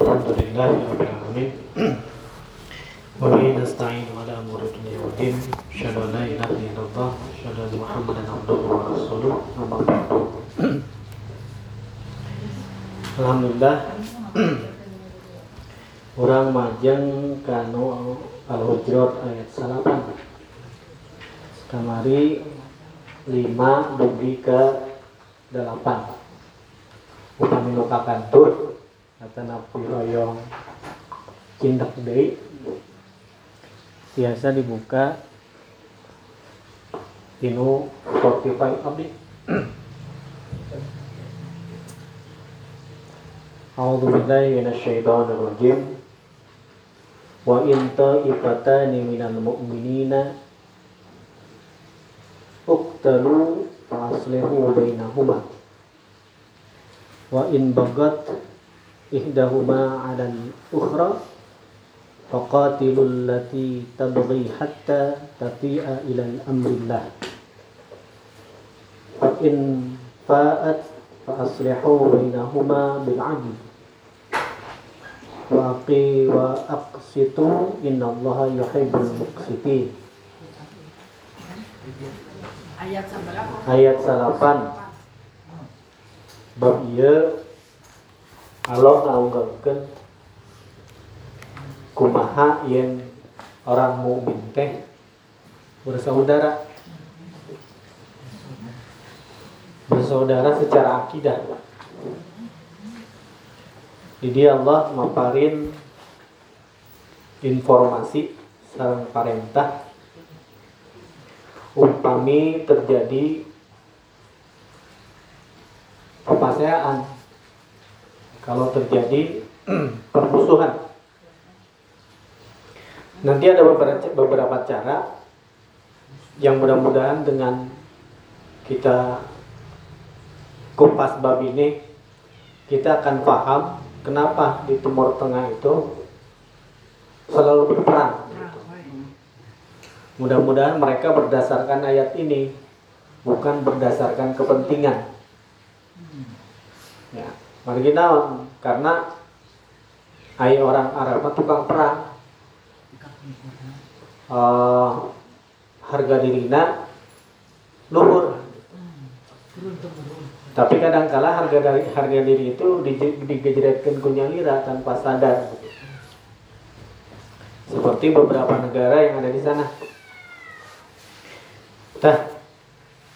الحمد لله رب العالمين وبه نستعين على امور الدنيا والدين اشهد ان لا اله الا الله اشهد ان محمدا عبده ورسوله اما بعد Alhamdulillah Orang majeng kanu Al-Hujurat ayat salapan Kamari lima dugi ke delapan Upami nuka kantur atau pegawai cindak dei. Biasa dibuka tinu Spotify abdi A'udzu billahi minasyaitonir rajim Wa in ta'ifatani minal mu'minina uqtalu fa aslihu bainahuma. Wa in bagat ihdahuma ala al-ukhra faqatilu allati tabghi hatta tati'a ila al-amrillah fa in fa'at fa aslihu bainahuma bil 'adl. Wa qi wa aqsitu innallaha yuhibbul muqsitin. Ayat 8 ayat 8 bab ieu Allah ngaunggalkeun kumaha yang orang mukmin teh bersaudara? Bersaudara secara akidah. Jadi Allah maparin informasi sarang parentah umpami terjadi pepaseaan kalau terjadi permusuhan nanti ada beberapa beberapa cara yang mudah-mudahan dengan kita kupas bab ini kita akan paham kenapa di Timur Tengah itu selalu berperang. Mudah-mudahan mereka berdasarkan ayat ini, bukan berdasarkan kepentingan. Ya, mari kita karena ayat orang Arab tukang perang. Eh, harga dirina luhur. Tapi kadangkala harga dari harga diri itu di- digejretkan kunyalira tanpa sadar. Seperti beberapa negara yang ada di sana.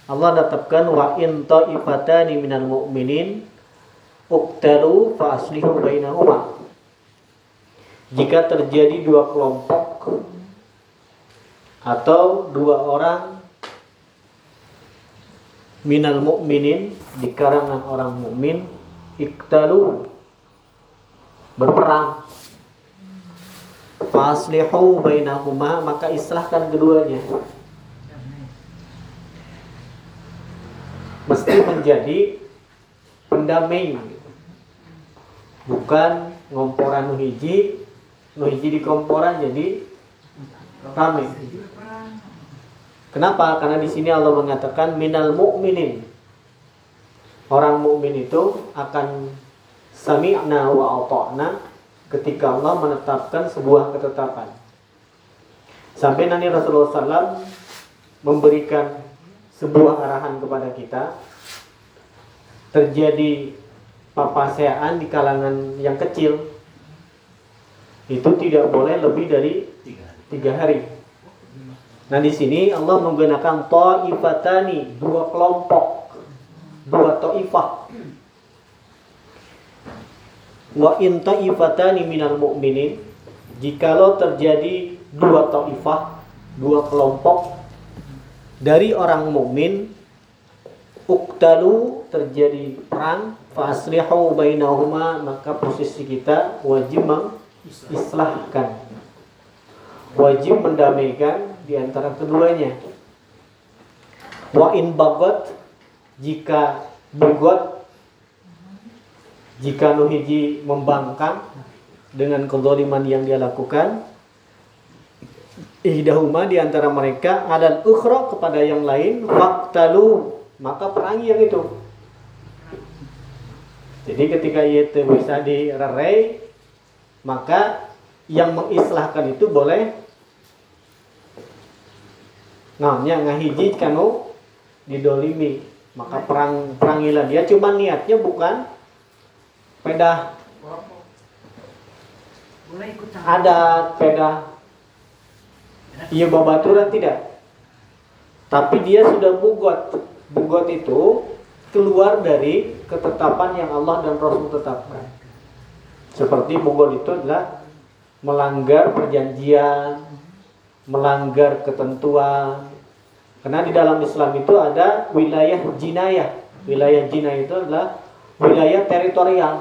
Allah tetapkan wa in ta'ifatani minal mu'minin uqtalu fa aslihu bainahuma. Jika terjadi dua kelompok atau dua orang minal mu'minin di kalangan orang mukmin iktalu berperang. Faslihu bainahuma maka islahkan keduanya. Mesti menjadi pendamai bukan ngomporan nu hiji nu hiji di komporan jadi rame Kenapa? Karena di sini Allah mengatakan minal mu'minin. Orang mukmin itu akan sami'na wa ata'na ketika Allah menetapkan sebuah ketetapan. Sampai nanti Rasulullah SAW memberikan sebuah arahan kepada kita terjadi papaseaan di kalangan yang kecil itu tidak boleh lebih dari tiga hari. Nah di sini Allah menggunakan ta'ifatani dua kelompok, dua ta'ifah. Wa in ta'ifatani minal mu'minin, jikalau terjadi dua ta'ifah, dua kelompok dari orang mukmin, uktalu terjadi perang, faslihu bainahuma maka posisi kita wajib mengislahkan, wajib mendamaikan di antara keduanya. Wa in bagot jika bagot jika nuhiji membangkang dengan kezaliman yang dia lakukan ihdahuma di antara mereka ada ukhra kepada yang lain faqtalu maka perangi yang itu Jadi ketika itu bisa direrai, maka yang mengislahkan itu boleh nah nya ngahiji kanu didolimi. Maka perang perangilah dia cuma niatnya bukan pedah adat pedah iya babaturan tidak? Tapi dia sudah bugot. Bugot itu keluar dari ketetapan yang Allah dan Rasul tetapkan. Seperti bugot itu adalah melanggar perjanjian melanggar ketentuan. Karena di dalam Islam itu ada wilayah jinayah. Wilayah jinayah itu adalah wilayah teritorial.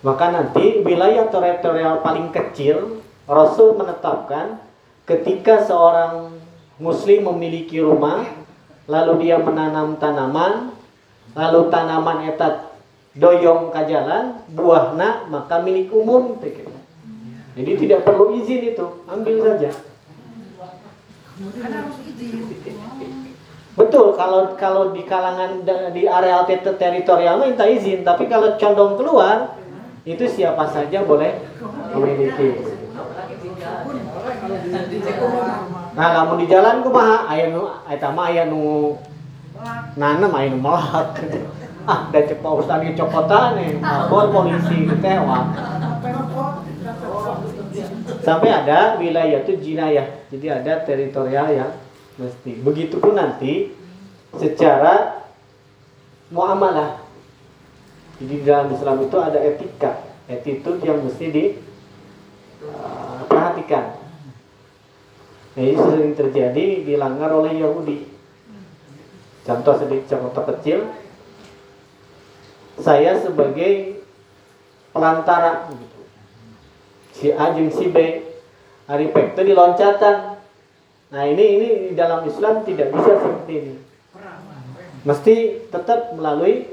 Maka nanti wilayah teritorial paling kecil Rasul menetapkan ketika seorang muslim memiliki rumah lalu dia menanam tanaman. Lalu tanaman etat doyong ke jalan buahna maka milik umum jadi tidak perlu izin itu ambil saja. Betul kalau kalau di kalangan di areal ter- teritorial minta izin tapi kalau condong keluar itu siapa saja boleh memiliki Nah, kamu di jalan kumaha? Aya nu eta mah aya nu nanem aya nu. Ah, da cek Pak Ustaz ge copotan nih. Lapor polisi teh wah. Sampai ada wilayah itu jinayah. Jadi ada teritorial yang mesti. Begitupun nanti secara muamalah. Jadi di dalam Islam itu ada etika, attitude yang mesti diperhatikan. Nah, ini sering terjadi dilanggar oleh Yahudi. Contoh sedikit contoh kecil. Saya sebagai pelantara gitu. Si A jeung si B hari pek itu di loncatan. Nah, ini ini dalam Islam tidak bisa seperti ini. Mesti tetap melalui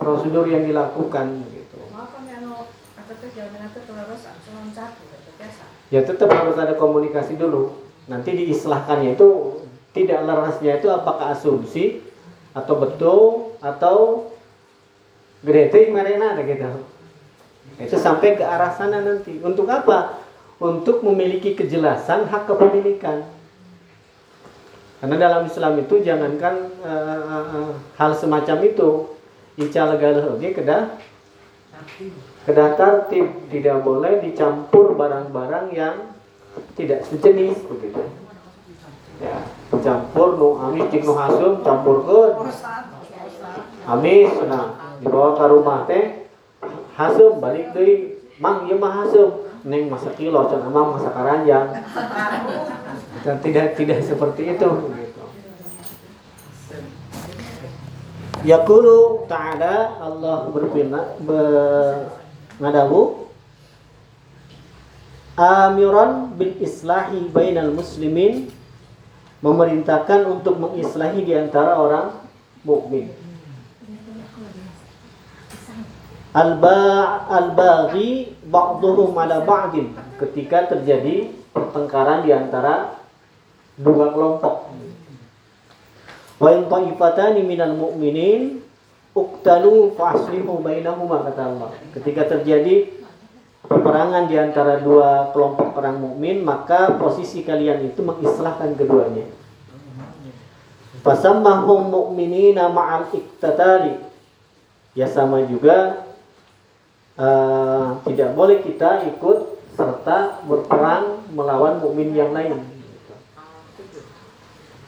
prosedur yang dilakukan gitu. Maaf nih anu kata teh jalan teh terus cuma satu gitu biasa. Ya tetap harus ada komunikasi dulu. Nanti diislahkannya itu tidak lerasnya itu apakah asumsi atau betul atau gede mereka ada gitu. Itu sampai ke arah sana nanti. Untuk apa? Untuk memiliki kejelasan hak kepemilikan. Karena dalam Islam itu jangankan eh, eh, eh, hal semacam itu. Ical galuh oge kedah kedah tertib tidak boleh dicampur barang-barang yang tidak sejenis begitu. Ya campur nu amis jeung nu hasum campurkeun amis nah dibawa ke rumah teh hasum balik deui mang ieu mah hasum neng masak kilo can amang masak karanjang. Dan tidak tidak seperti itu gitu. Yaqulu ta'ala Allah berfirman mengadawu amiran bil islahi bainal muslimin memerintahkan untuk mengislahi di antara orang mukmin. Al-ba' al-baghi ba'dhum ala ba'din ketika terjadi pertengkaran di antara dua kelompok. Wa in ta'ifatani minal mu'minin uqtalu fa'aslihu bainahuma kata Allah. Ketika terjadi peperangan di antara dua kelompok orang mukmin, maka posisi kalian itu mengislahkan keduanya. Fasammahum mu'minina ma'al iktatali. Ya sama juga eh, tidak boleh kita ikut serta berperang melawan mukmin yang lain.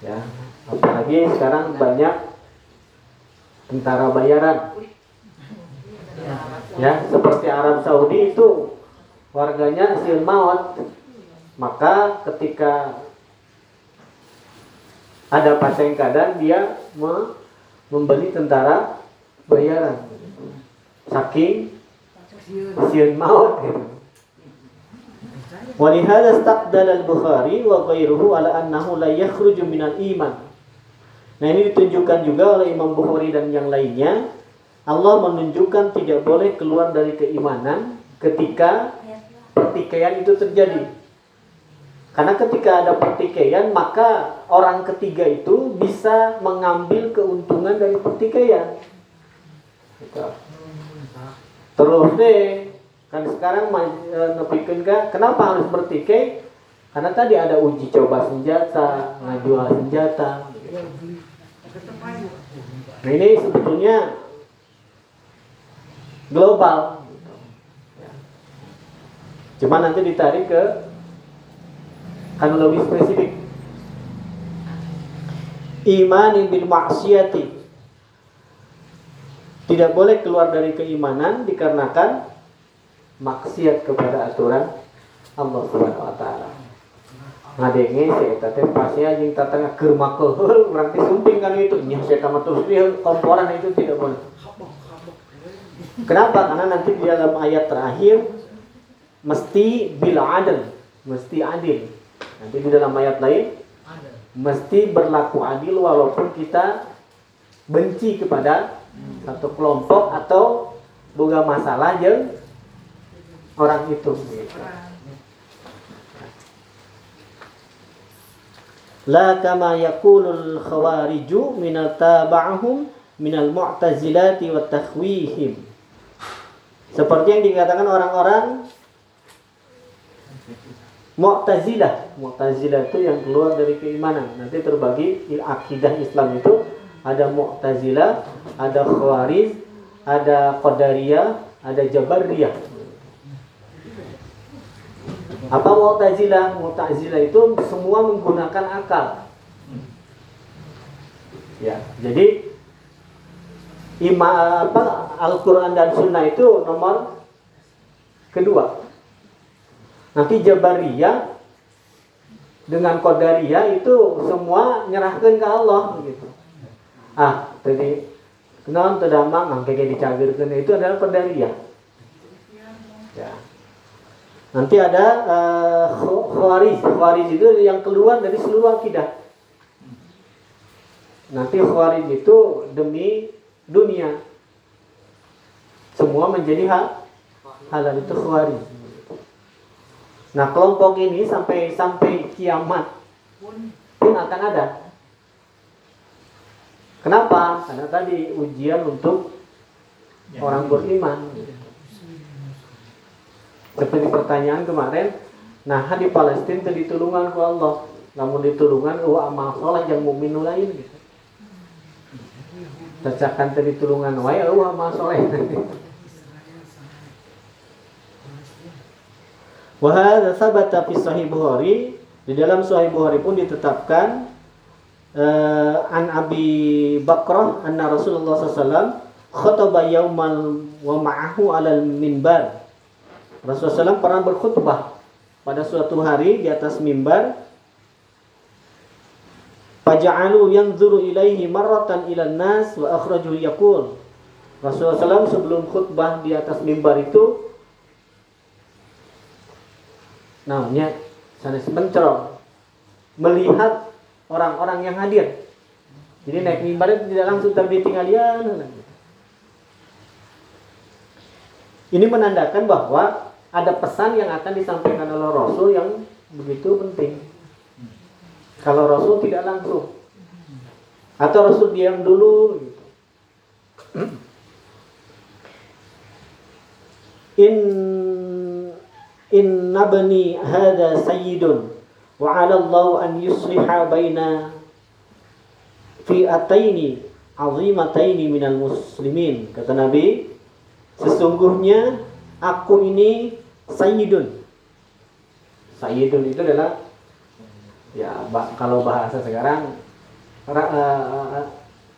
Ya, apalagi sekarang banyak tentara bayaran. Ya, seperti Arab Saudi itu warganya sil maut. Maka ketika ada pasien keadaan dia me- membeli tentara bayaran. Saking sieun maut gitu. ولهذا استقدل البخاري وغيره على أنه لا يخرج من الإيمان Nah ini ditunjukkan juga oleh Imam Bukhari dan yang lainnya. Allah menunjukkan tidak boleh keluar dari keimanan ketika pertikaian itu terjadi. Karena ketika ada pertikaian maka orang ketiga itu bisa mengambil keuntungan dari pertikaian. Terus deh kan sekarang e, nepikeun ka kenapa harus bertikai? Karena tadi ada uji coba senjata ngajual senjata nah ini sebetulnya global. Cuma nanti ditarik ke lebih spesifik. Imani bil maksiati tidak boleh keluar dari keimanan dikarenakan maksiat kepada aturan Allah Subhanahu wa taala. Ngadenge si eta teh pasnya jeung tatangnya keur makeul berarti sumping kan itu. Nya saya tamat terus dia komporan itu tidak boleh. Kenapa? Karena nanti di dalam ayat terakhir mesti bil adil, mesti adil. Nanti di dalam ayat lain mesti berlaku adil walaupun kita benci kepada satu kelompok atau boga masalah yang orang itu La kama yakulul khawariju minal taba'ahum minal mu'tazilati wa takhwihim. Seperti yang dikatakan orang-orang Mu'tazilah. Mu'tazilah itu yang keluar dari keimanan. Nanti terbagi akidah Islam itu ada Mu'tazilah, ada Khawarij, ada Qadariyah, ada Jabariyah. Apa Mu'tazilah? Mu'tazilah itu semua menggunakan akal. Ya, jadi ima apa Al-Qur'an dan Sunnah itu nomor kedua. Nanti Jabariyah dengan Qadariyah itu semua nyerahkan ke Allah gitu. Ah, tadi kenaon teu damang angke dicagirkeun itu adalah Qadariyah. Ya. Nanti ada uh, Khawarij. Khawarij itu yang keluar dari seluruh akidah. Nanti Khawarij itu demi dunia. Semua menjadi hak halal itu Khawarij. Nah kelompok ini sampai sampai kiamat pun akan ada. Kenapa? Karena tadi ujian untuk orang beriman. Seperti pertanyaan kemarin, nah di Palestina itu ditulungan ku Allah. Namun ditulungan oh amal soleh yang mukmin lain gitu. Tadi tulungan wae oh amal soleh. Wahada sabata fi sahih Bukhari di dalam sahih Bukhari pun ditetapkan uh, an Abi Bakrah anna Rasulullah SAW khutbah yaumal wa ma'ahu alal minbar. Rasulullah SAW pernah berkhutbah pada suatu hari di atas mimbar. Faja'alu yanzuru ilaihi marratan ila nas wa akhrajuhu yaqul. Rasulullah SAW sebelum khutbah di atas mimbar itu namanya sana mencerong melihat orang-orang yang hadir jadi naik mimbar itu tidak langsung tapi tinggalin ini menandakan bahwa ada pesan yang akan disampaikan oleh Rasul yang begitu penting. Kalau Rasul tidak langsung. Atau Rasul diam dulu gitu. in inna bani hada sayyidun wa 'ala Allah an yusliha baina fi'ataini azimataini minal muslimin. Kata Nabi sesungguhnya aku ini sayyidun. Sayyidun itu adalah ya kalau bahasa sekarang uh, uh,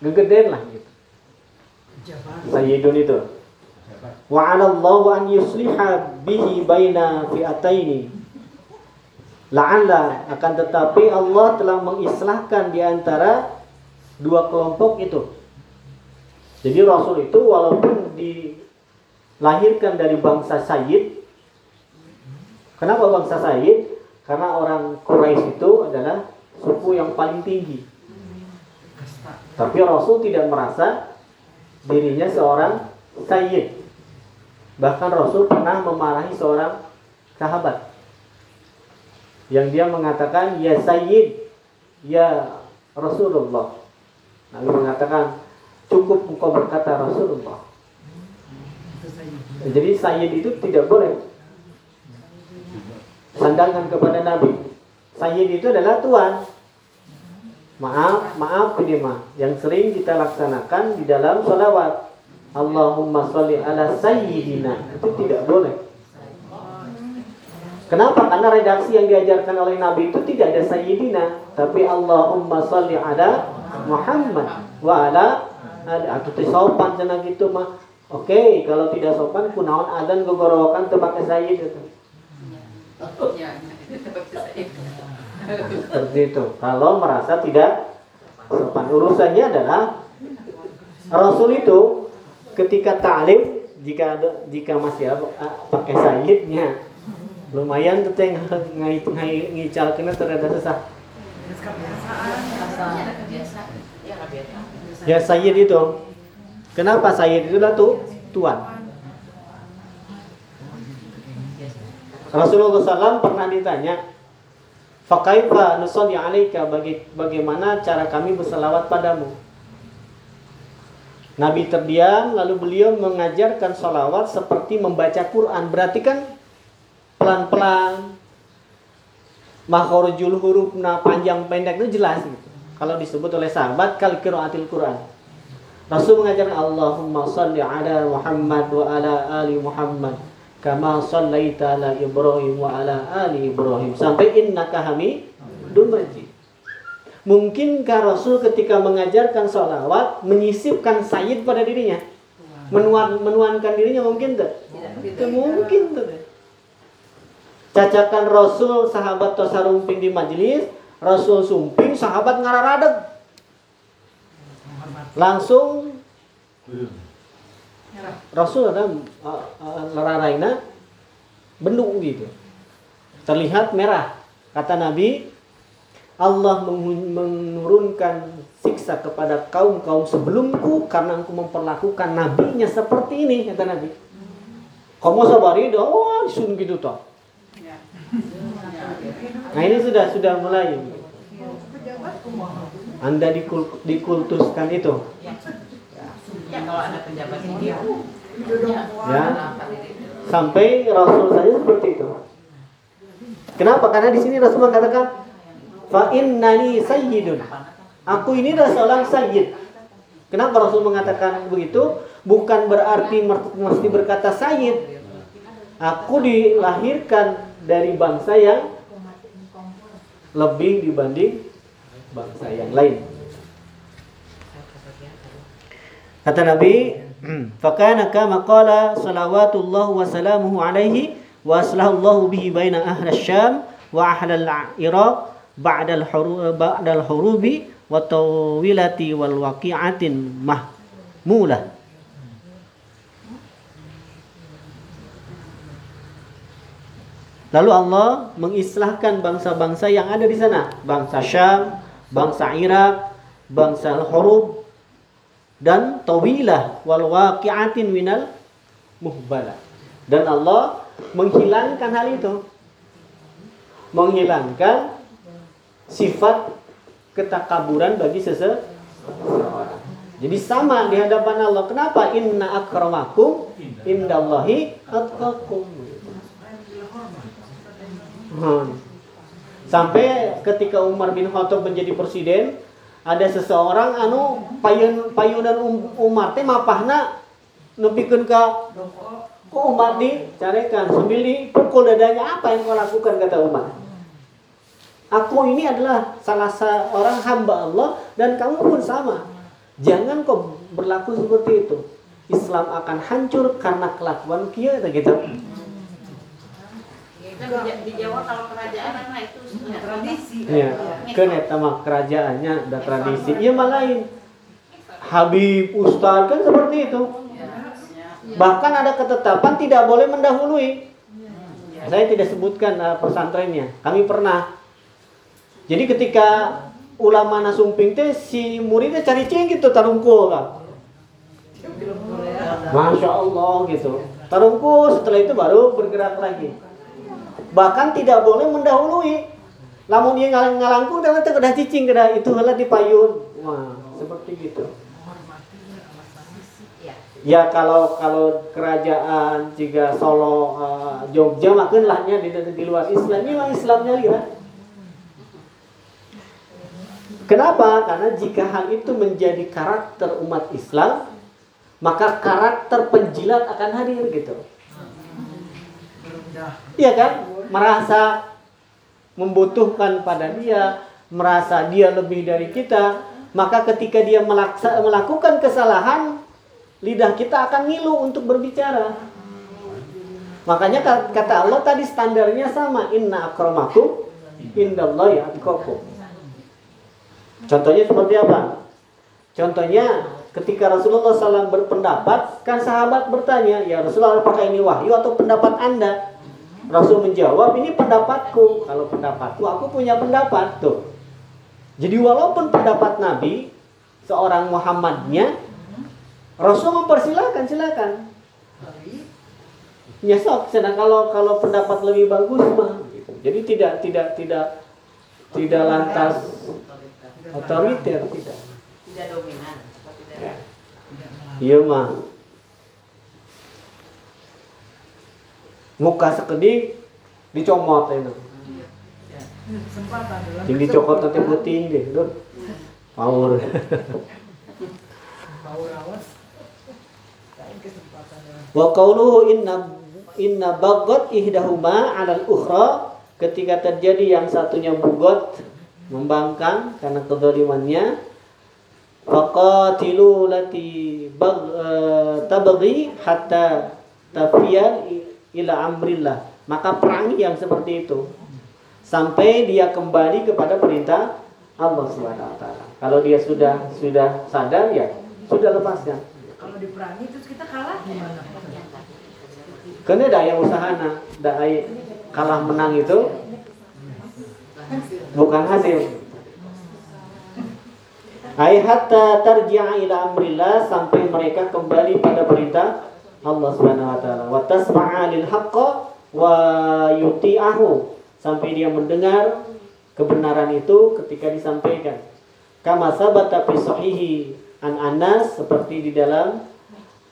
gegeden lah gitu. Sayyidun itu. Wa 'ala Allah an yusliha bihi baina fi'ataini. La'alla akan tetapi Allah telah mengislahkan di antara dua kelompok itu. Jadi Rasul itu walaupun dilahirkan dari bangsa Sayyid kenapa bangsa Sayyid karena orang Quraisy itu adalah suku yang paling tinggi. Tapi Rasul tidak merasa dirinya seorang Sayyid Bahkan Rasul pernah memarahi seorang sahabat. Yang dia mengatakan ya Sayyid ya Rasulullah. Nabi mengatakan cukup engkau berkata Rasulullah. Jadi sayyid itu tidak boleh sandangan kepada Nabi. Sayyid itu adalah tuan. Maaf, maaf ini mah yang sering kita laksanakan di dalam salawat. Allahumma sholli ala sayyidina. Itu tidak boleh. Kenapa? Karena redaksi yang diajarkan oleh Nabi itu tidak ada sayyidina, tapi Allahumma sholli ala Muhammad wa ala atau sopan cenah gitu mah. Oke, kalau tidak sopan kunaon adzan gogorokan pakai sayyid itu. Seperti itu. Kalau merasa tidak sopan urusannya adalah Rasul itu ketika ta'lim jika jika masih ada, pakai sayyidnya lumayan tuh teh ngai ngai ngical kena terada susah. Ya sayyid itu. Kenapa sayyid itu tuh tuan? Rasulullah SAW pernah ditanya, Fakaifa nusalli alaika bagi bagaimana cara kami berselawat padamu? Nabi terdiam lalu beliau mengajarkan salawat seperti membaca Quran. Berarti kan pelan-pelan makhrajul hurufna panjang pendek itu jelas gitu. Kalau disebut oleh sahabat kal qiraatil Quran. Rasul mengajarkan Allahumma shalli ala Muhammad wa ala ali Muhammad kama sallaita ala Ibrahim wa ala ali Ibrahim sampai innaka hamidum majid. Mungkinkah Rasul ketika mengajarkan sholawat menyisipkan sayyid pada dirinya? Menuan, menuankan dirinya mungkin tak? Tidak, mungkin tuh. Cacakan Rasul sahabat tosarumping di majelis, Rasul sumping sahabat ngararadeg. Langsung Rasul ada uh, leraraina bendung gitu. Terlihat merah. Kata Nabi, Allah menurunkan siksa kepada kaum-kaum sebelumku karena aku memperlakukan nabinya seperti ini kata Nabi. Kamu sabari dah, oh disun gitu toh. Nah ini sudah sudah mulai. Anda dikul, dikultuskan itu. Ya kalau ada penjabat ini Ya. Sampai Rasul saya seperti itu. Kenapa? Karena di sini Rasul mengatakan fa innani sayyidun. Aku ini adalah seorang sayyid. Kenapa Rasul mengatakan begitu? Bukan berarti mesti berkata sayyid. Aku dilahirkan dari bangsa yang lebih dibanding bangsa yang lain. Kata Nabi, "Fakana kama qala salawatullah wa salamuhu alaihi wa aslahu bihi baina ahli Syam wa ahli al-Iraq ba'da al-hurub ba'da al-hurubi wa tawilati wal waqi'atin mahmulah." Lalu Allah mengislahkan bangsa-bangsa yang ada di sana, bangsa Syam, bangsa Irak, bangsa Al-Hurub dan tawilah wal waqi'atin minal muhbala. Dan Allah menghilangkan hal itu. Menghilangkan sifat ketakaburan bagi seseorang. Jadi sama di hadapan Allah. Kenapa? Inna akramakum indallahi atqakum. Hmm. Sampai ketika Umar bin Khattab menjadi presiden, ada seseorang anu payun payunan um, Umar teh mapahna nepikeun ka kok Umar dicarekan sambil dipukul dadanya apa yang kau lakukan kata Umar Aku ini adalah salah seorang hamba Allah dan kamu pun sama. Jangan kau berlaku seperti itu. Islam akan hancur karena kelakuan kia gitu di Jawa kalau kerajaan nah itu tradisi. Iya, kan eta mah kerajaannya ada tradisi. Iya mah lain. Habib Ustaz kan seperti itu. Bahkan ada ketetapan tidak boleh mendahului. Saya tidak sebutkan uh, pesantrennya. Kami pernah. Jadi ketika ulama nasumping teh si muridnya cari cing gitu tarungkul lah. Masya Allah gitu. Tarungkul setelah itu baru bergerak lagi bahkan tidak boleh mendahului lamun dia ngalang ngalangkung ternyata udah cicing kena itu heula dipayun wah seperti gitu Ya kalau kalau kerajaan jika Solo uh, Jogja makin lahnya di, di luar Islam ini memang Islamnya lihat. Kenapa? Karena jika hal itu menjadi karakter umat Islam, maka karakter penjilat akan hadir gitu. Iya kan? Merasa membutuhkan pada dia, merasa dia lebih dari kita, maka ketika dia melaksa, melakukan kesalahan, lidah kita akan ngilu untuk berbicara. Makanya kata Allah tadi standarnya sama, inna akramakum indallahi atqakum. Contohnya seperti apa? Contohnya ketika Rasulullah SAW berpendapat, kan sahabat bertanya, ya Rasulullah apakah ini wahyu atau pendapat anda? Rasul menjawab, ini pendapatku. Kalau pendapatku, aku punya pendapat tuh. Jadi walaupun pendapat Nabi, seorang Muhammadnya, Rasul mempersilahkan, silakan. Nyesok, sedang kalau kalau pendapat lebih bagus mah. Gitu. Jadi tidak tidak tidak tidak lantas otoriter tidak tidak dominan ya. iya mah muka sekedip dicomot itu yang dicokot nanti puting deh tuh. Power wa qawluhu inna inna bagot ihdahuma 'alal ukhra. Ketika terjadi yang satunya bugot membangkang karena kezalimannya faqatilu lati bag, uh, tabghi hatta tafiya ila amrillah. Maka perangi yang seperti itu sampai dia kembali kepada perintah Allah Subhanahu wa taala. Kalau dia sudah sudah sadar ya sudah lepaskan. Kalau diperangi terus kita kalah gimana? Karena ada yang usahana ada kalah menang itu bukan hasil. Ai hatta tarji'a ila amrillah sampai mereka kembali pada perintah Allah Subhanahu wa taala. Wa tasma'a lil wa yuti'ahu sampai dia mendengar kebenaran itu ketika disampaikan. Kama sabata fi sahihi an Anas seperti di dalam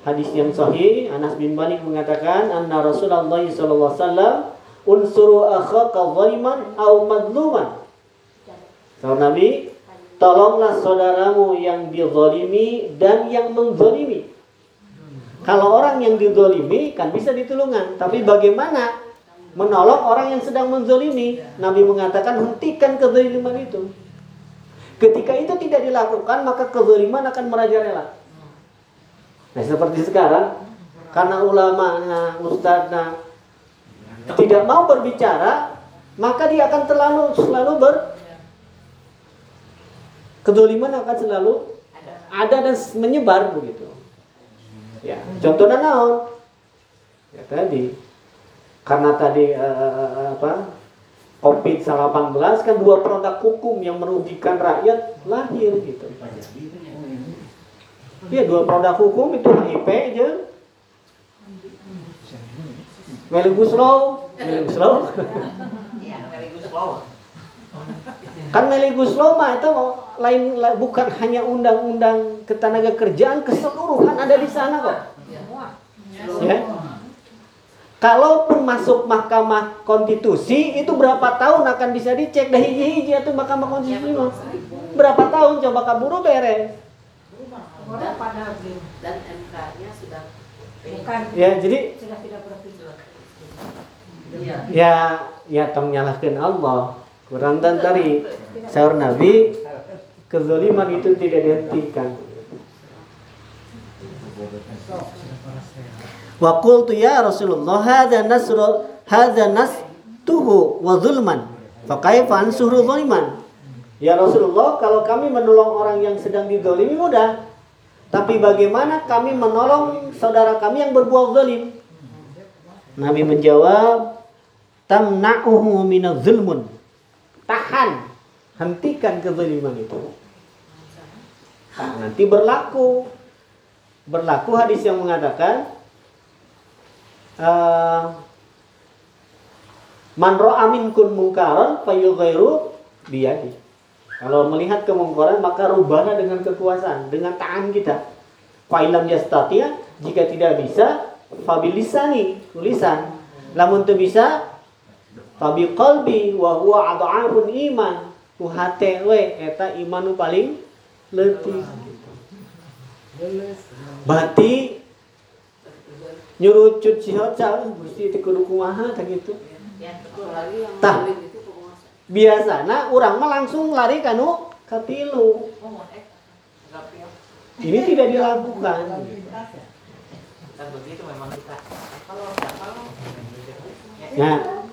hadis yang sahih Anas bin Malik mengatakan anna Rasulullah sallallahu alaihi wasallam unsuru akhaka zaliman au madluman Kata Nabi, tolonglah saudaramu yang dizolimi dan yang menzolimi. Kalau orang yang dizolimi kan bisa ditulungan, tapi bagaimana menolong orang yang sedang menzolimi? Nabi mengatakan hentikan kezoliman itu. Ketika itu tidak dilakukan, maka kezoliman akan merajalela. Nah seperti sekarang, karena ulamanya, ustadznya tidak mau berbicara, maka dia akan terlalu selalu ber kedoliman akan selalu ada dan menyebar begitu. Ya, contohnya naon? Ya tadi karena tadi uh, apa? Covid-19 kan dua produk hukum yang merugikan rakyat lahir gitu. Iya, dua produk hukum itu HIV aja. Meligus Law. Iya, Law. Kan Meligus Law mah itu lain bukan hanya undang-undang ketenaga kerjaan keseluruhan ada di sana kok. Ya. Kalaupun masuk Mahkamah Konstitusi itu berapa tahun akan bisa dicek? Dah hiji-hiji itu Mahkamah Konstitusi mah. Berapa tahun coba kaburu beres. Dan MK-nya sudah bukan. Ya, jadi sudah tidak berpihak ya ya tong nyalahkan Allah. Kurang dan tadi sahur Nabi kezaliman itu tidak dihentikan. Wa qultu ya Rasulullah hadza nasru hadza nastuhu wa zulman. Fa kaifa ansuru zaliman? Ya Rasulullah, kalau kami menolong orang yang sedang dizalimi mudah. Tapi bagaimana kami menolong saudara kami yang berbuat zalim? Nabi menjawab, tamna'uhu minadz zulmun. Tahan, hentikan kezaliman itu. Nah, nanti berlaku berlaku hadis yang mengatakan uh, man ra'a minkum munkaran fayughayru biyadi. Kalau melihat kemungkaran maka rubahlah dengan kekuasaan, dengan tangan kita. Fa'ilam yastati' Jika tidak bisa, fabilisani, tulisan. Lamun tu bisa, fabi qalbi wa huwa ad'afun iman. Ku hate eta iman nu paling leutik. Berarti nyurucut si hoca gusti teu kudu kumaha tah yang Tah. Biasana urang mah langsung lari kanu katilu. Ini tidak dilakukan. Nah?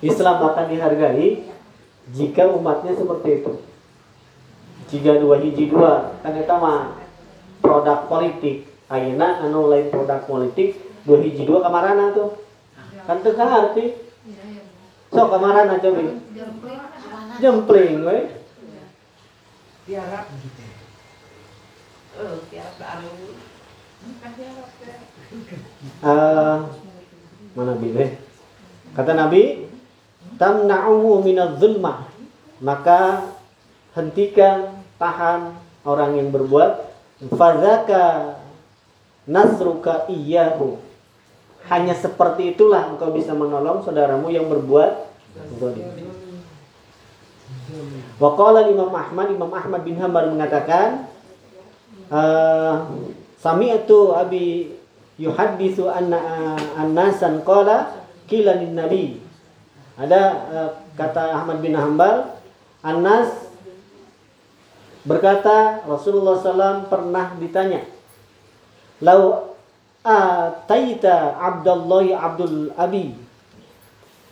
Islam akan dihargai jika umatnya seperti itu. Jika dua hiji dua, kan eta mah produk politik. Ayeuna anu lain produk politik, dua hiji dua kamarana tuh. Kan teu arti. So kamarana coba. Jempling. Jempling we. tiarap gitu baru. Eh, mana Nabi Kata Nabi, tamna'uhu minadz zulmah. Maka hentikan, tahan orang yang berbuat fadzaka nasruka iyyahu. Hanya seperti itulah engkau bisa menolong saudaramu yang berbuat zalim. Wa qala Imam Ahmad, Imam Ahmad bin Hanbal mengatakan, eh, Sami'tu Abi yuhaddisu anna annasan qala lin nabi. Ada uh, kata Ahmad bin Hambal, Anas berkata Rasulullah SAW pernah ditanya, "Lau ataita Abdullah Abdul Abi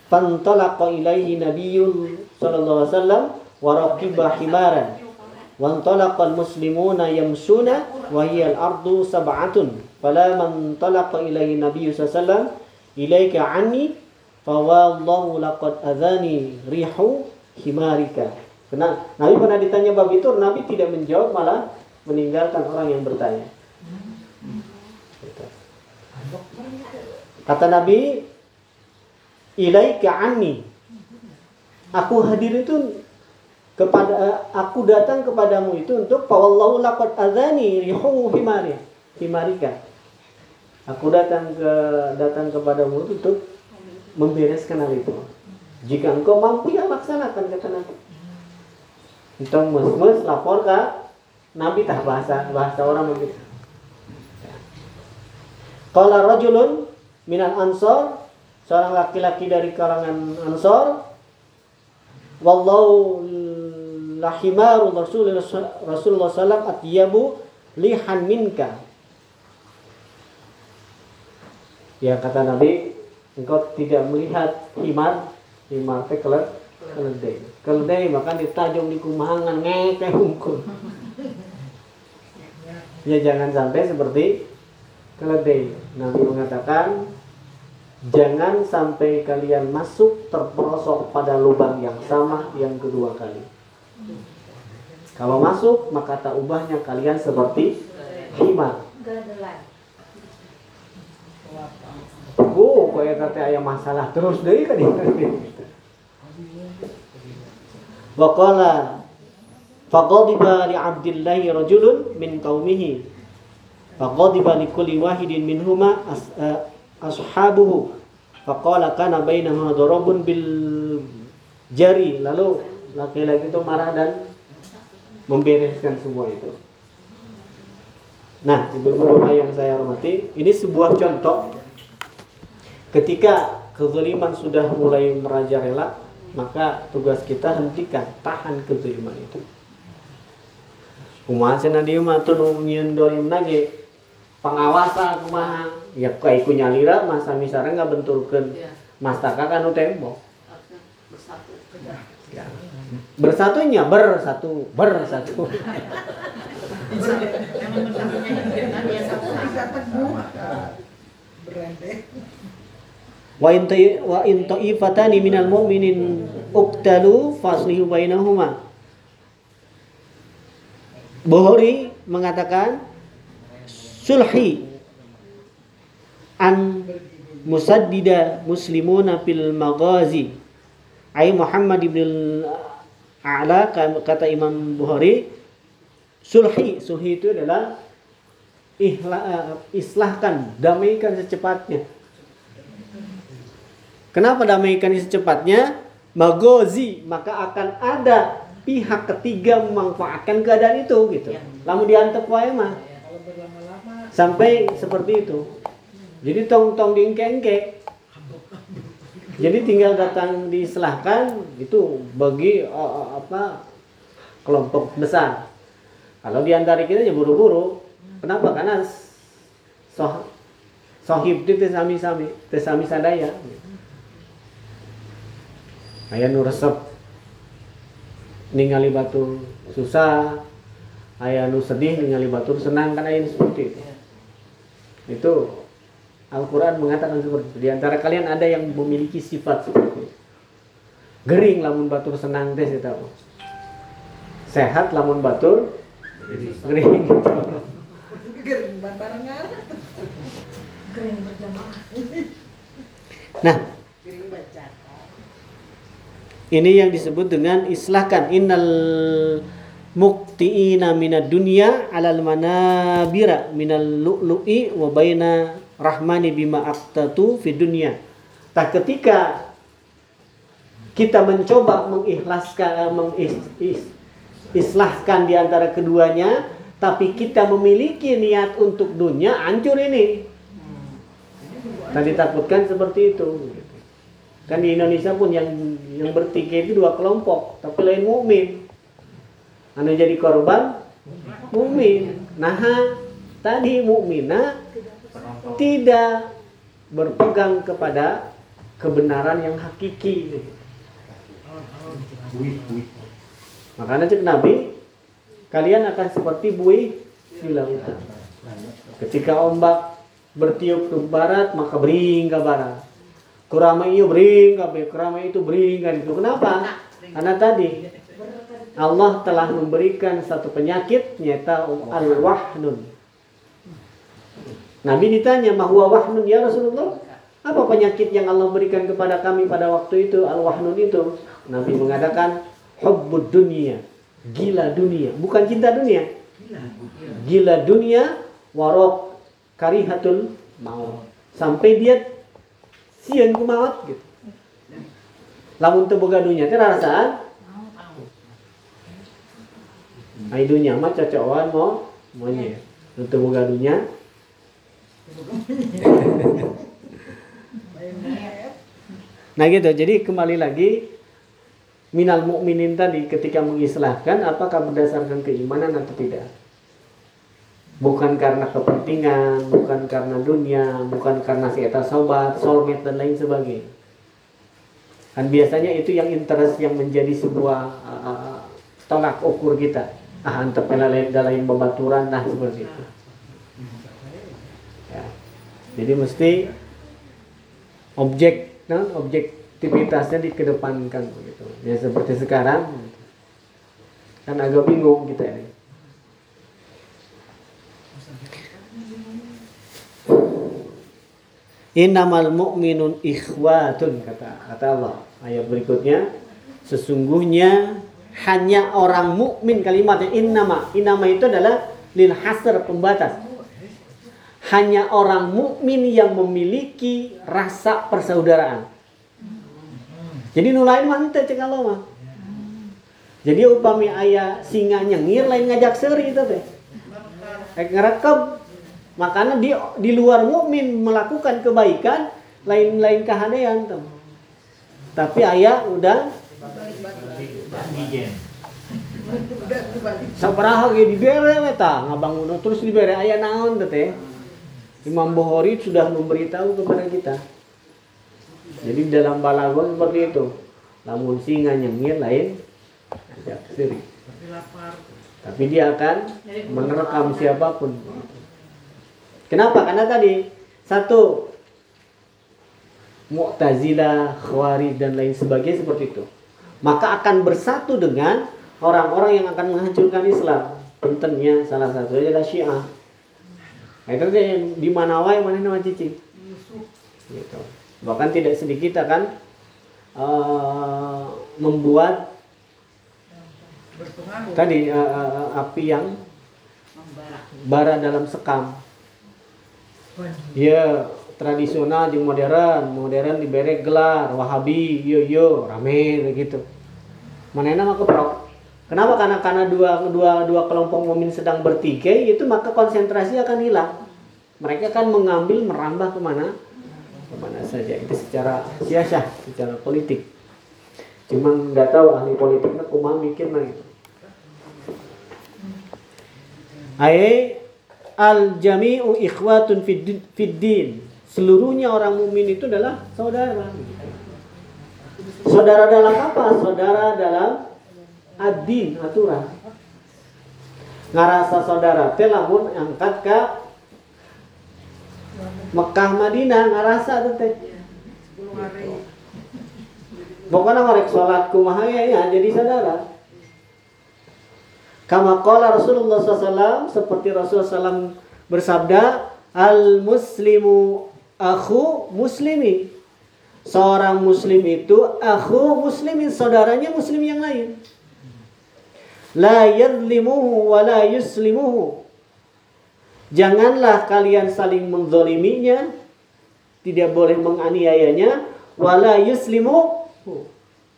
fantalaqa ilaihi nabiyyun sallallahu alaihi wasallam wa raqiba himaran wa antalaqa muslimuna yamshuna wa hiya al-ardu sab'atun fala man talaqa ilaihi nabiyyu sallallahu alaihi wasallam ilaika anni Fawallahu laqad azani rihu himarika. Karena Nabi pernah ditanya bab itu, Nabi tidak menjawab malah meninggalkan orang yang bertanya. Kata Nabi, ilaika anni. Aku hadir itu kepada aku datang kepadamu itu untuk fawallahu laqad azani rihu. Himarika. Aku datang ke datang kepadamu itu untuk membereskan hal itu. Jika engkau mampu ya laksanakan kata Nabi. Entong mus-mus lapor ke Nabi tah bahasa bahasa orang begitu. Qala rajulun minal ansor seorang laki-laki dari kalangan ansor wallahu lahimaru Rasulullah Rasulullah sallam atyabu lihan minka. Ya kata Nabi, engkau tidak melihat himar, himar teh keled keledai. Keledai makan ditajung di kumahangan ngekeh hungkul. Ya jangan sampai seperti keledai. Nabi mengatakan jangan sampai kalian masuk terperosok pada lubang yang sama yang kedua kali. Kalau masuk maka tak ubahnya kalian seperti himar. Gadelan. Oh, kaya kata ayam masalah terus deh kan Wa qala faqadiba li Abdillah rajulun min qaumihi. Faqadiba li kulli wahidin minhuma as, eh, ashabuhu. Faqala kana bainahuma darabun bil jari. Lalu laki-laki itu marah dan membereskan semua itu. Nah, ibu-ibu yang saya hormati, ini sebuah contoh ketika kezaliman sudah mulai merajalela, maka tugas kita hentikan, tahan kezaliman itu. Kumaha cenah dieu mah teu nu nyieun dolim lagi. Pengawasan kumaha? Ya kayak ku nyalira masa misalnya nggak benturkeun Ya, mastaka kanu tembok. Ya. Bersatunya bersatu, bersatu. Wa in wa in ta'ifatani minal mu'minin uqtalu faslihu bainahuma. Bukhari mengatakan sulhi an musaddida muslimuna fil maghazi. Ai Muhammad ibn A'la kata Imam Bukhari sulhi sulhi itu adalah ihla, eh, islahkan, damaikan secepatnya. Kenapa damaikan secepatnya? Magozi, maka akan ada pihak ketiga memanfaatkan keadaan itu gitu. Lalu diantep wae mah. Berlama-lama Sampai seperti itu. Jadi tong-tong diengke-engke. Jadi tinggal datang diselahkan itu bagi eh, apa kelompok besar. Kalau di antara kita ya buru-buru. Kenapa? Karena soh sohib itu sami-sami, sami sadaya. Aya nu resep ningali batur susah, aya nu sedih ningali batur senang kan aya nu seperti itu. Itu Al-Quran mengatakan seperti itu. Di antara kalian ada yang memiliki sifat seperti itu. Gering lamun batur senang teh saya tahu. Sehat lamun batur gering. gering barengan Kering berjamaah. Nah, gering baca ini yang disebut dengan islahkan innal muktiina minad dunya alal manabira minal lu'lu'i wa baina rahmani bima aqtatu fi dunya. Tak ketika kita mencoba mengikhlaskan mengislahkan di antara keduanya tapi kita memiliki niat untuk dunia hancur ini. Tadi takutkan seperti itu. Kan di Indonesia pun yang yang bertikai itu dua kelompok, tapi lain mukmin. Anu jadi korban mukmin. Nah, tadi mukminah tidak berpegang kepada kebenaran yang hakiki. Makanya cek Nabi, kalian akan seperti buih di lautan. Ketika ombak bertiup ke barat, maka bering ke barat. Kurama iyo bering kabeh, kurama itu bering kan itu. Kenapa? Karena tadi Allah telah memberikan satu penyakit nyata al-wahnun. Nabi ditanya, "Mahwa wahnun ya Rasulullah?" Apa penyakit yang Allah berikan kepada kami pada waktu itu al-wahnun itu? Nabi mengatakan hubbud dunia, gila dunia, bukan cinta dunia. Gila dunia warok karihatul maut. Sampai dia sieun ku maut gitu. Lamun teu boga dunia teh rarasaan Ai dunia mah cocokan mau monyet. Nu teu boga dunia Nah gitu, jadi kembali lagi minal mukminin tadi ketika mengislahkan apakah berdasarkan keimanan atau tidak? Bukan karena kepentingan, bukan karena dunia, bukan karena si eta sobat, soulmate dan lain sebagainya. Kan biasanya itu yang interest yang menjadi sebuah uh, tolak ukur kita. Ah, antep lain dalam babaturan nah seperti itu. Ya. Jadi mesti objek nah, objektivitasnya dikedepankan begitu. Ya seperti sekarang kan agak bingung kita ini. Innamal mu'minun ikhwatun kata kata Allah. Ayat berikutnya sesungguhnya hanya orang mukmin kalimatnya innama. Innama itu adalah lil hasr pembatas. Hanya orang mukmin yang memiliki rasa persaudaraan. Jadi nu lain mah teu cek Allah mah. Jadi upami aya singa nyengir lain ngajak seuri itu teh. Ngerekep makanya di di luar mukmin melakukan kebaikan lain-lain kahadean tuh. Tapi ayah udah sabaraha ge dibere we tah ngabangun terus dibere aya naon teh teh. Imam Bukhari sudah memberitahu kepada kita. Jadi dalam balagon seperti itu. Lamun singa nyengir lain ajak siri. Tapi dia akan menerkam siapa pun. Kenapa? Karena tadi satu Mu'tazilah, Khawarij dan lain sebagainya seperti itu. Maka akan bersatu dengan orang-orang yang akan menghancurkan Islam. Pentennya salah satunya adalah Syiah. Nah, itu yang di mana wae mana nama cici. Gitu. Bahkan tidak sedikit akan eh, membuat tadi eh, api yang bara dalam sekam ya tradisional jeung modern modern dibere gelar wahabi yo yo rame gitu manehna mah keprok kenapa? Karena karena dua dua dua kelompok mumin sedang bertikai itu maka konsentrasi akan hilang. Mereka akan mengambil merambah ke mana? Ke mana saja. Itu secara siasah secara politik. Cuman nggak tahu ahli politiknya kumaha mikir nah gitu Ai al jami'u ikhwatun fid din-. Seluruhnya orang mukmin itu adalah saudara. Saudara dalam apa? Saudara dalam ad-din, aturan. Ngarasa saudara teh lamun angkat ke Mekah Madinah ngarasa teh. 10 hari. Pokoknya ngorek sholat kumaha ya, ya jadi saudara. Kama qala Rasulullah SAW seperti Rasulullah SAW bersabda, al muslimu akhu muslimi. Seorang muslim itu akhu muslimin saudaranya muslim yang lain. La yadlimuhu wa la yuslimuhu. Janganlah kalian saling menzoliminya, tidak boleh menganiayanya, wala yuslimu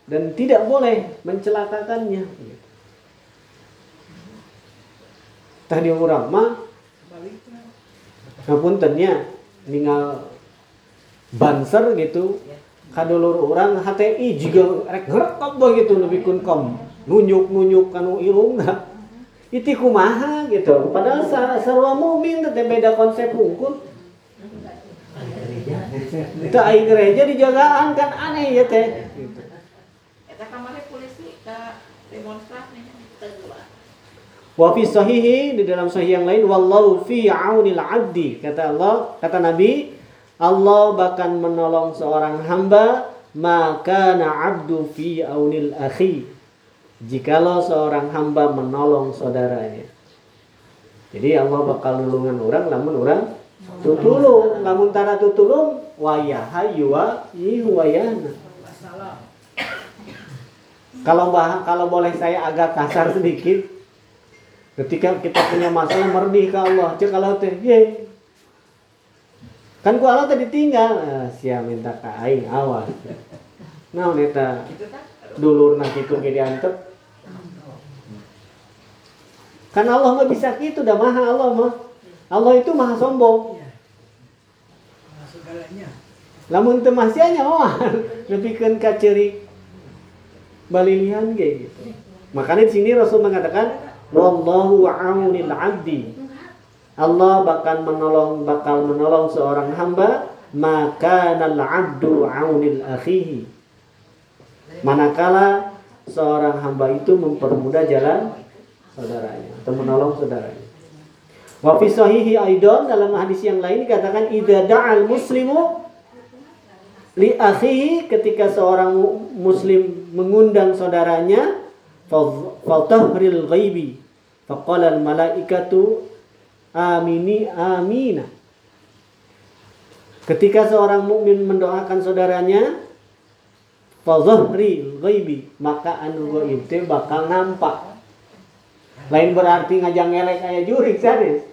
dan tidak boleh mencelakakannya. Tadi orang mah ngapuntennya ningal banser gitu. Kadulur orang HTI juga rek ngerekop begitu lebih kun kom nunjuk nunjuk kanu irungna itu kumaha gitu. Padahal sa sarua mukmin teh beda konsep hukum. Itu aing gereja dijagaan kan aneh ya teh. Gitu. Eta kamari polisi ke demonstrasi. Wa fi sahihi di dalam sahih yang lain wallahu fi aunil abdi kata Allah kata Nabi Allah bahkan menolong seorang hamba maka abdu fi aunil akhi. Jikalau seorang hamba menolong saudaranya. Jadi Allah bakal nulungan orang lamun orang tutulung. Lamun tara tutulung wayaha yuwa wayana kalau bah kalau boleh saya agak kasar sedikit ketika kita punya masalah meredih ke Allah. Cek kalau teh ye. Kan ku Allah tadi tinggal ah, sia minta ka aing awas. Nah eta? Dulur nak itu ge diantep. Kan Allah mah bisa gitu dah maha Allah mah. Allah itu maha sombong. Iya. Nah, lamun teu mahsianya mah nepikeun ka ciri balilian ge gitu. Makanya di sini Rasul mengatakan wallahu aunil abdi. Allah bakal menolong bakal menolong seorang hamba. Maka nal abdu aunil akhihi. Manakala seorang hamba itu mempermudah jalan saudaranya atau menolong saudaranya. Wa fi sahihi aidan dalam hadis yang lain dikatakan idza da'al muslimu li akhihi ketika seorang mu- muslim mengundang saudaranya faltahril ghaibi faqala al malaikatu amini amina ketika seorang mukmin mendoakan saudaranya fadhahri ghaibi maka anu ghaib teh bakal nampak lain berarti ngajang elek kayak jurik sadis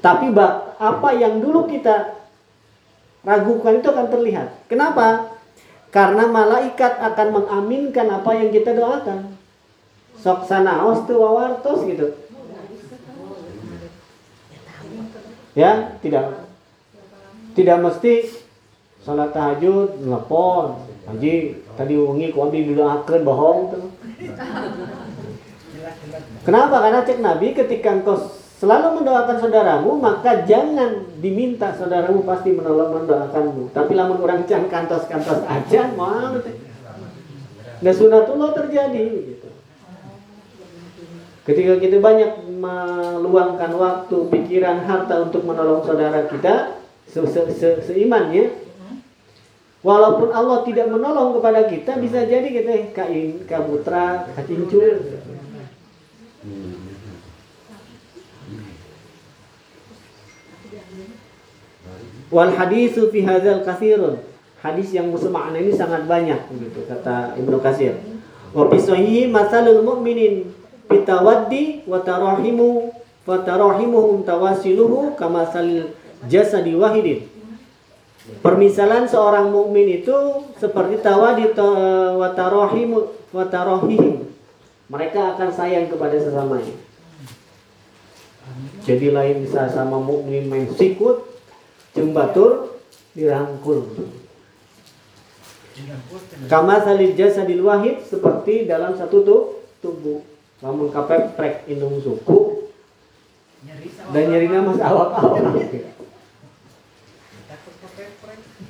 tapi bak, apa yang dulu kita ragukan itu akan terlihat. Kenapa? Karena malaikat akan mengaminkan apa yang kita doakan. Sok sanaos tuh wawartos gitu. Ya, tidak tidak mesti salat tahajud nelpon. Haji tadi wengi ku abdi didoakeun bohong tuh. Kenapa? Karena cek Nabi ketika engkau selalu mendoakan saudaramu, maka jangan diminta saudaramu pasti menolong mendoakanmu. Tapi lamun orang can kantos-kantos aja, mau. Nah sunatullah terjadi gitu. Ketika kita banyak meluangkan waktu, pikiran, harta untuk menolong saudara kita se -se -se seimannya, walaupun Allah tidak menolong kepada kita, bisa jadi kita kain, kabutra, kacincul. Wal hadisu fi hadzal katsirun. Hadis yang bermakna ini sangat banyak begitu kata Ibnu Katsir. Wa fi sahihi masalul mu'minin bitawaddi wa tarahimu wa tarahimuhum tawasiluhu kama salil jasadi wahidin. Permisalan seorang mukmin itu seperti tawadi watarohim watarohim. Mereka akan sayang kepada sesamanya. Jadi lain bisa sama mukmin main sikut, jembatur, dirangkul. Kama salil jasadil wahid seperti dalam satu tuh tubuh. Lamun kapep indung suku dan nyerinya mas awak-awak.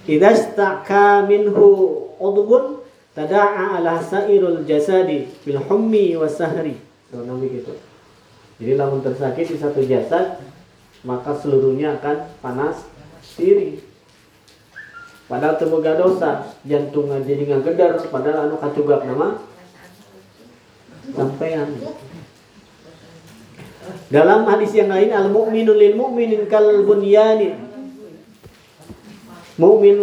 Idza staka minhu udhun tada'a ala sairul jasadi bil hummi wasahri. Nabi gitu. Jadi lamun tersakit di satu jasad maka seluruhnya akan panas diri. Padahal temoga dosa, jantung jadi ngagedar, padahal anu kacugak nama sampean. Dalam hadis yang lain al mukminu lil mukminin kal bunyani. Mukmin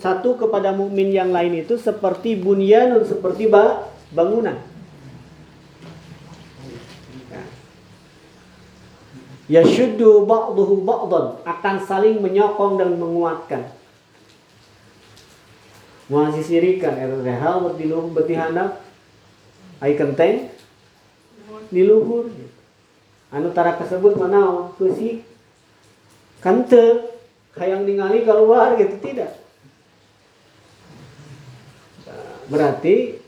satu kepada mukmin yang lain itu seperti bunyanun seperti ba- bangunan. Yashuddu ba'duhu ba'dan. Akan saling menyokong dan menguatkan. Muasi sirikan era hal di luhur beti handap ai kenteng di luhur. Anu tara tersebut mana? Fisik kante. Hayang ningali keluar gitu. Tidak. Berarti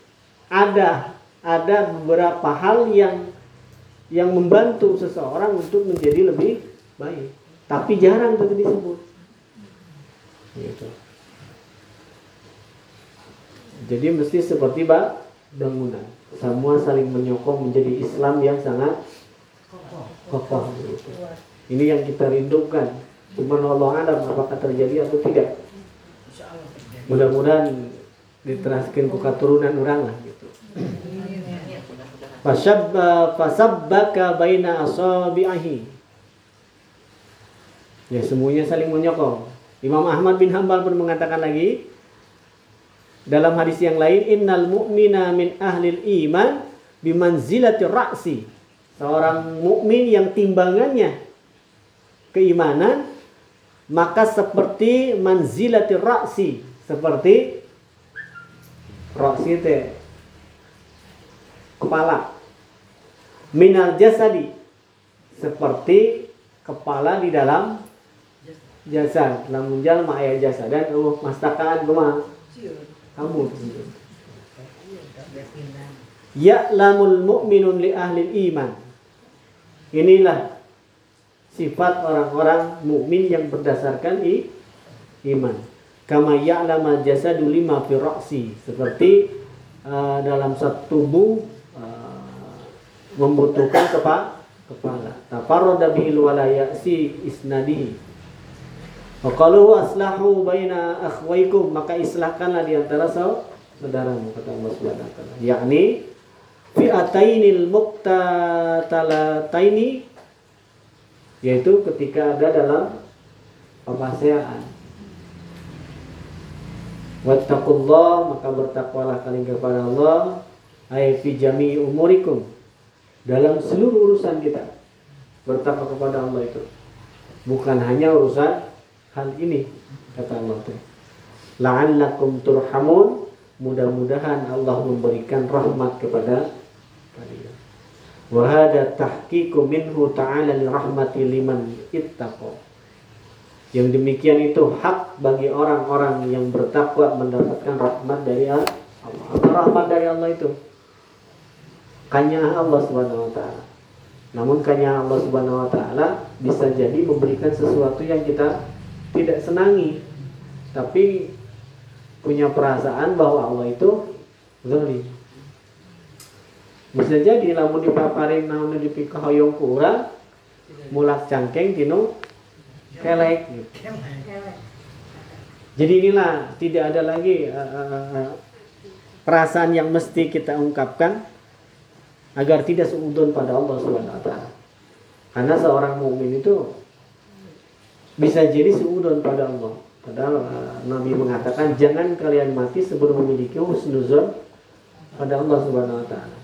ada ada beberapa hal yang yang membantu seseorang untuk menjadi lebih baik. Tapi jarang itu disebut. Gitu. Jadi mesti seperti bak bangunan. Semua saling menyokong menjadi Islam yang sangat kokoh. Gitu. ini yang kita rindukan. Cuma Allah alam apakah terjadi atau tidak? Mudah-mudahan diteraskan ke keturunan orang lah gitu Fasabba fasabbaka baina asabi'ahi. Ya semuanya saling menyokong. Imam Ahmad bin Hambal pun mengatakan lagi dalam hadis yang lain innal mu'mina min ahlil iman bimanzilati ra'si. Seorang mukmin yang timbangannya keimanan maka seperti manzilati ra'si, seperti ra'si teh kepala. Minal jasadi seperti kepala di dalam jasad. Lamun jalma aya jasad. Dan uh mastakaan Siun. kamu. Iya, ya'lamul mu'minun li ahli iman. Inilah sifat orang-orang mukmin yang berdasarkan i, iman. Kama ya'lama jasadu lima fi seperti uh, dalam satu tubuh uh, membutuhkan kepa kepala. Tafarrada bihil wala ya'si isnadihi wa qalu aslahu baina akhwaikum maka islahkanlah di antara sau- saudaramu kata Allah Subhanahu wa taala. Yakni fi'atainil muqtatalataini yaitu ketika ada dalam perpaseaan wattaqullah maka bertakwalah kalian kepada Allah. Ay fi jami'i umurikum dalam seluruh urusan kita bertakwa kepada Allah itu bukan hanya urusan hal ini kata Allah itu la'allakum turhamun mudah-mudahan Allah memberikan rahmat kepada kalian wa hada tahqiqu minhu ta'ala rahmati liman ittaqa yang demikian itu hak bagi orang-orang yang bertakwa mendapatkan rahmat dari Allah. Rahmat dari Allah itu? Kanya Allah Subhanahu wa taala. Namun kanya Allah Subhanahu wa taala bisa jadi memberikan sesuatu yang kita tidak senangi. Tapi punya perasaan bahwa Allah itu zalim. Bisa jadi lamun dipaparin namun dipikahoyong ku urang mulak cangkeng tinu kelek. Jadi inilah tidak ada lagi eh, eh, perasaan yang mesti kita ungkapkan agar tidak seudon pada Allah Subhanahu wa taala. Karena seorang mukmin itu bisa jadi seudon pada Allah. Padahal eh, Nabi mengatakan jangan kalian mati sebelum memiliki husnuzon pada Allah Subhanahu wa taala.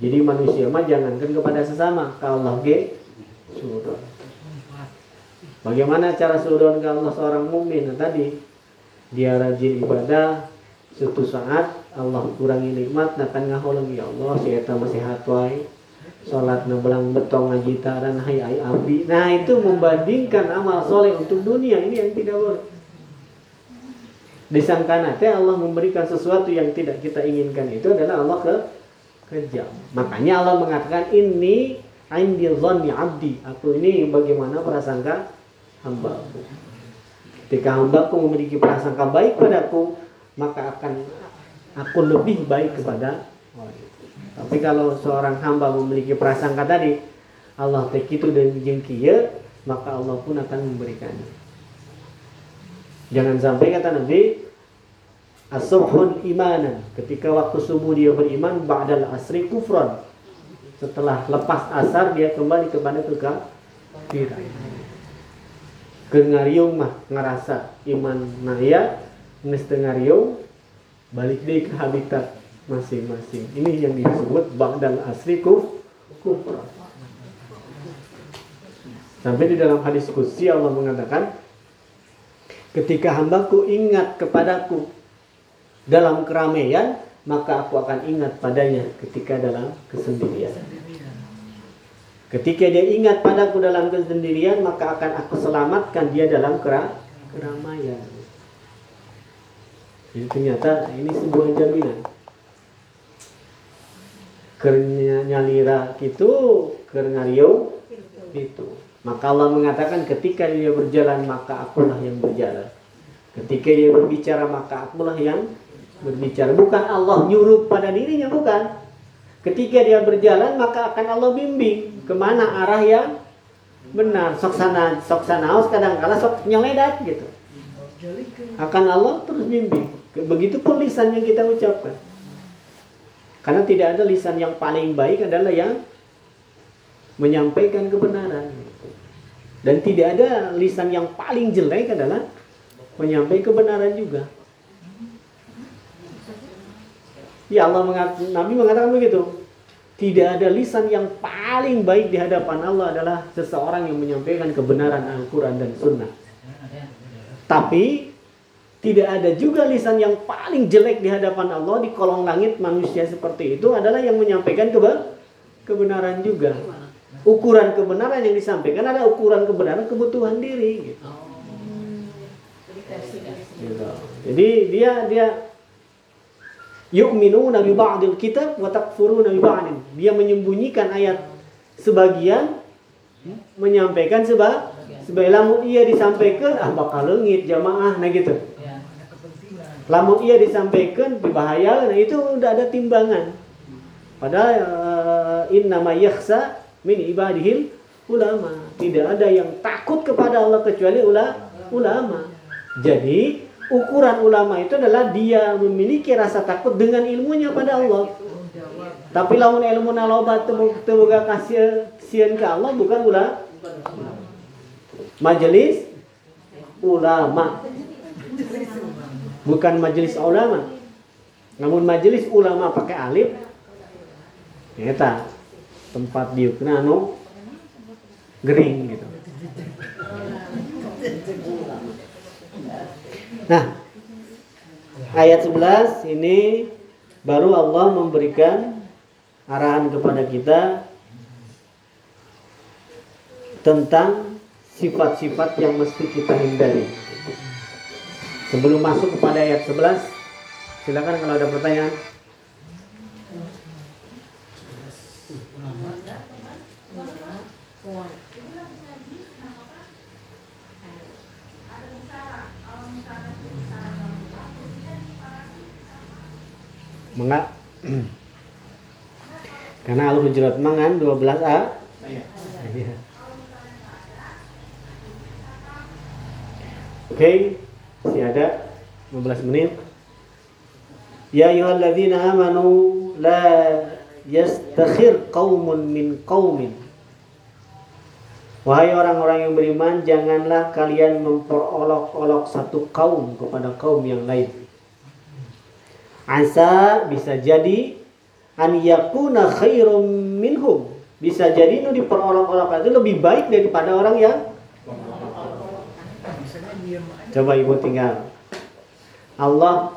Jadi manusia mah jangankan kepada sesama, kalau Allah ge suudon. Bagaimana cara suudon ke Allah seorang mukmin? Nah, tadi dia rajin ibadah, suatu saat Allah kurangi nikmat, nah kan ngaho lagi ya Allah, si eta masih sholat belang betong ngaji taran hai ai abdi. Nah itu membandingkan amal soleh untuk dunia ini yang tidak boleh. Disangka teh Allah memberikan sesuatu yang tidak kita inginkan itu adalah Allah ke kejam. Makanya Allah mengatakan ini indi dhanni abdi. Aku ini bagaimana prasangka hamba. Ketika hambaku memiliki prasangka baik padaku, maka akan aku lebih baik kepada. Tapi kalau seorang hamba memiliki prasangka tadi, Allah teh itu dan jengkia, maka Allah pun akan memberikannya. Jangan sampai kata Nabi, asubhun imanan. Ketika waktu subuh dia beriman, ba'dal asri kufran. Setelah lepas asar dia kembali kepada kekafiran. Kengariung mah ngerasa iman naya, ngestengariung balik deh ke habitat masing-masing. Ini yang disebut ba'dal asri kuf kufran. Sampai di dalam hadis kursi Allah mengatakan, ketika hambaku ingat kepadaku dalam keramaian, maka aku akan ingat padanya ketika dalam kesendirian. Ketika dia ingat padaku dalam kesendirian, maka akan aku selamatkan dia dalam keramaian. Jadi ternyata ini sebuah jaminan. Kernya nyalira itu, kernario itu. Maka Allah mengatakan ketika dia berjalan maka akulah yang berjalan. Ketika dia berbicara maka akulah yang berbicara. Bukan Allah nyuruh pada dirinya, bukan. Ketika dia berjalan maka akan Allah bimbing ke mana arah yang benar. Sok sana, sok sana, kadang kala sok nyeledat gitu. Akan Allah terus bimbing. Begitupun lisan yang kita ucapkan. Karena tidak ada lisan yang paling baik adalah yang menyampaikan kebenaran. Dan tidak ada lisan yang paling jelek adalah menyampaikan kebenaran juga. Ya Allah mengatakan, Nabi mengatakan begitu. Tidak ada lisan yang paling baik di hadapan Allah adalah seseorang yang menyampaikan kebenaran Al-Quran dan Sunnah. Tapi tidak ada juga lisan yang paling jelek di hadapan Allah di kolong langit manusia seperti itu adalah yang menyampaikan kebenaran juga ukuran kebenaran yang disampaikan ada ukuran kebenaran kebutuhan diri gitu. gitu. Jadi dia dia yu'minu nabi ba'dil kitab wa takfuru nabi ba'din. Dia menyembunyikan ayat sebagian menyampaikan sebab sebagai lamun ia disampaikan ah bakal lengit jamaah nah gitu. Lamun ia disampaikan berbahaya nah itu udah ada timbangan. Padahal uh, inna ma yakhsa min ibadihil ulama. Tidak ada yang takut kepada Allah kecuali ula, ulama. Jadi ukuran ulama itu adalah dia memiliki rasa takut dengan ilmunya pada Allah. Tapi lamun ilmu naloba temuga kasih sian ke Allah bukan ula majelis ulama. Bukan majelis ulama. Namun majelis ulama pakai alif. Ya, tempat diukna anu gering gitu. Nah, ayat 11 ini baru Allah memberikan arahan kepada kita tentang sifat-sifat yang mesti kita hindari. Sebelum masuk kepada ayat 11, silakan kalau ada pertanyaan. Mengak Karena Allah menjerat mangan 12A. Iya. Oke, okay. Masih ada 15 menit. Ya ayyuhalladzina amanu la yastakhir qaumun min qaumin. Wahai orang-orang yang beriman, janganlah kalian memperolok-olok satu kaum kepada kaum yang lain. Asa bisa jadi an yakuna khairum minhum. Bisa jadi nu diperolok-olok itu lebih baik daripada orang yang. Coba ibu tinggal. Allah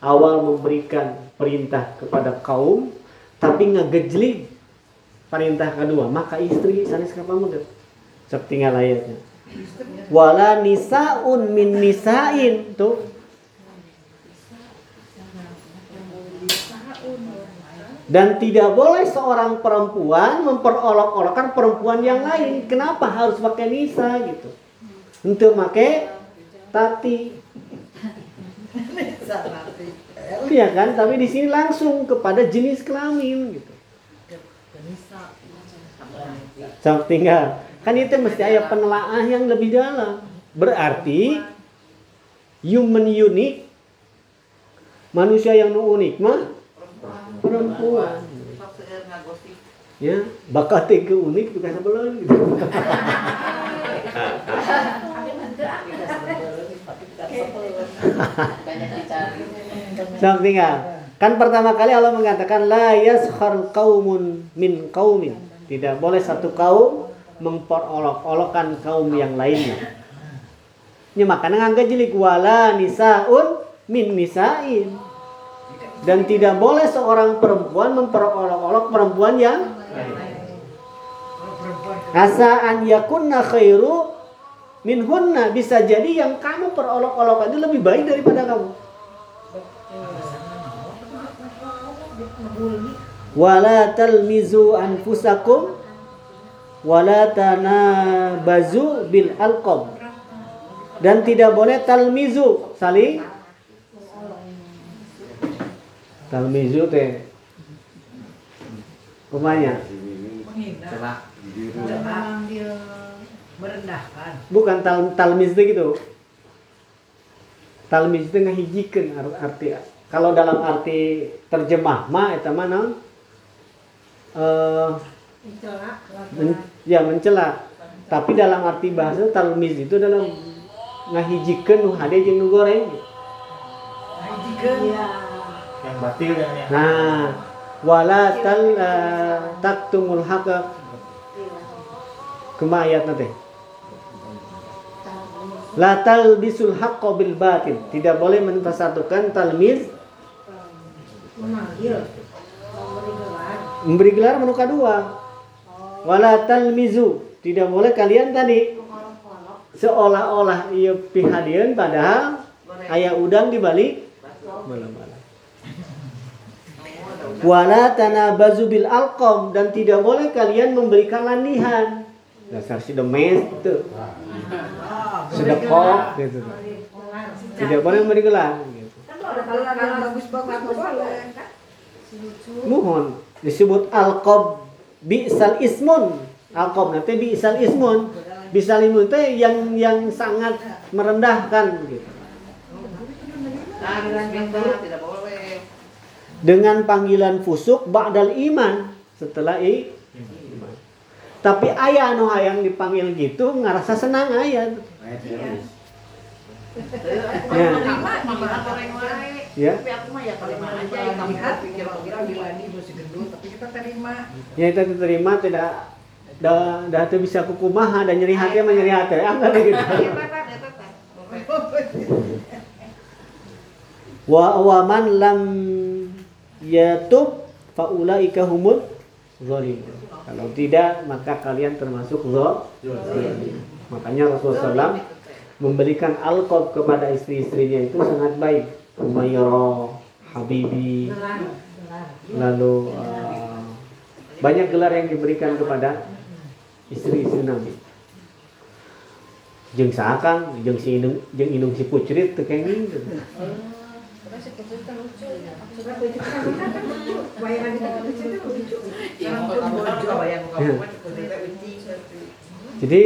awal memberikan perintah kepada kaum, tapi ngegejlik perintah kedua. Maka istri sanes kapamuget. Cek tinggal ayatnya. Wala nisaun min nisain tuh. Dan tidak boleh seorang perempuan memperolok-olokkan perempuan yang lain. Kenapa harus pakai nisa gitu? Untuk pakai tati. Iya kan? Tapi di sini langsung kepada jenis kelamin gitu. Sama tinggal. Kan itu mesti ada penelaah yang lebih dalam. Berarti human unique manusia yang unik mah perempuan. Ya, bakatnya ke unik bukan gitu. Sama tinggal. Kan pertama kali Allah mengatakan la yaskhar qaumun min qaumin. Tidak boleh satu kaum memperolok-olokkan kaum yang lainnya. Ini makanya ngangga jelik wala nisaun min nisain. Dan tidak boleh seorang perempuan memperolok-olok perempuan yang asa an yakunna khairu minhunna bisa jadi yang kamu perolok-olok itu lebih baik daripada kamu. wala talmizu anfusakum wala tanabazu bil alqab dan tidak boleh talmizu saling talmizu teh Rumahnya menghina, Celak. Merendahkan. bukan tal talmiz itu gitu. Talmiz itu ngahijikeun ar- arti kalau dalam arti terjemah mah eta mah naon? Eh, men- ya mencela. Tapi dalam arti bahasa talmiz itu dalam ngahijikeun nu hade jeung nu goreng. Nah, jika yang batil dan yang nah wala tal eh, taktumul haqa kema ayat nanti La talbisul haqqo bil batil. Tidak boleh mempersatukan talmiz memanggil memberi gelar menuka dua. Wala talmizu. Tidak boleh kalian tadi seolah-olah iya pihadian padahal ayah udang di balik. Wala tanabazu bil alqam dan tidak boleh kalian memberikan landihan. Dasar si demes itu. Sedekah gitu. Tidak boleh memberi gelar gitu. Mohon disebut alqab bi'sal ismun. Alqab nanti bi'sal ismun. Bi'sal ismun itu yang yang sangat merendahkan gitu. Dengan panggilan fusuk ba'dal iman setelah i. Tapi ayah anu hayang dipanggil gitu ngerasa senang ayah. Ya. Ya. Ya ya kita diterima tidak dah dah teu bisa kukumaha dan nyeri hati mah nyeri hati. Ah kan gitu. Wa wa man lam yatub faulaika humul zalimun. Kalau tidak maka kalian termasuk zalim. Makanya Rasulullah SAW memberikan alqab kepada istri-istrinya itu sangat baik. Umayyah, Habibi, lalu eh, banyak gelar yang diberikan kepada istri-istri Nabi. Jeung sakan, jeung si inung, jeung inung si pucrit teu kenging. gitu. Itu Jadi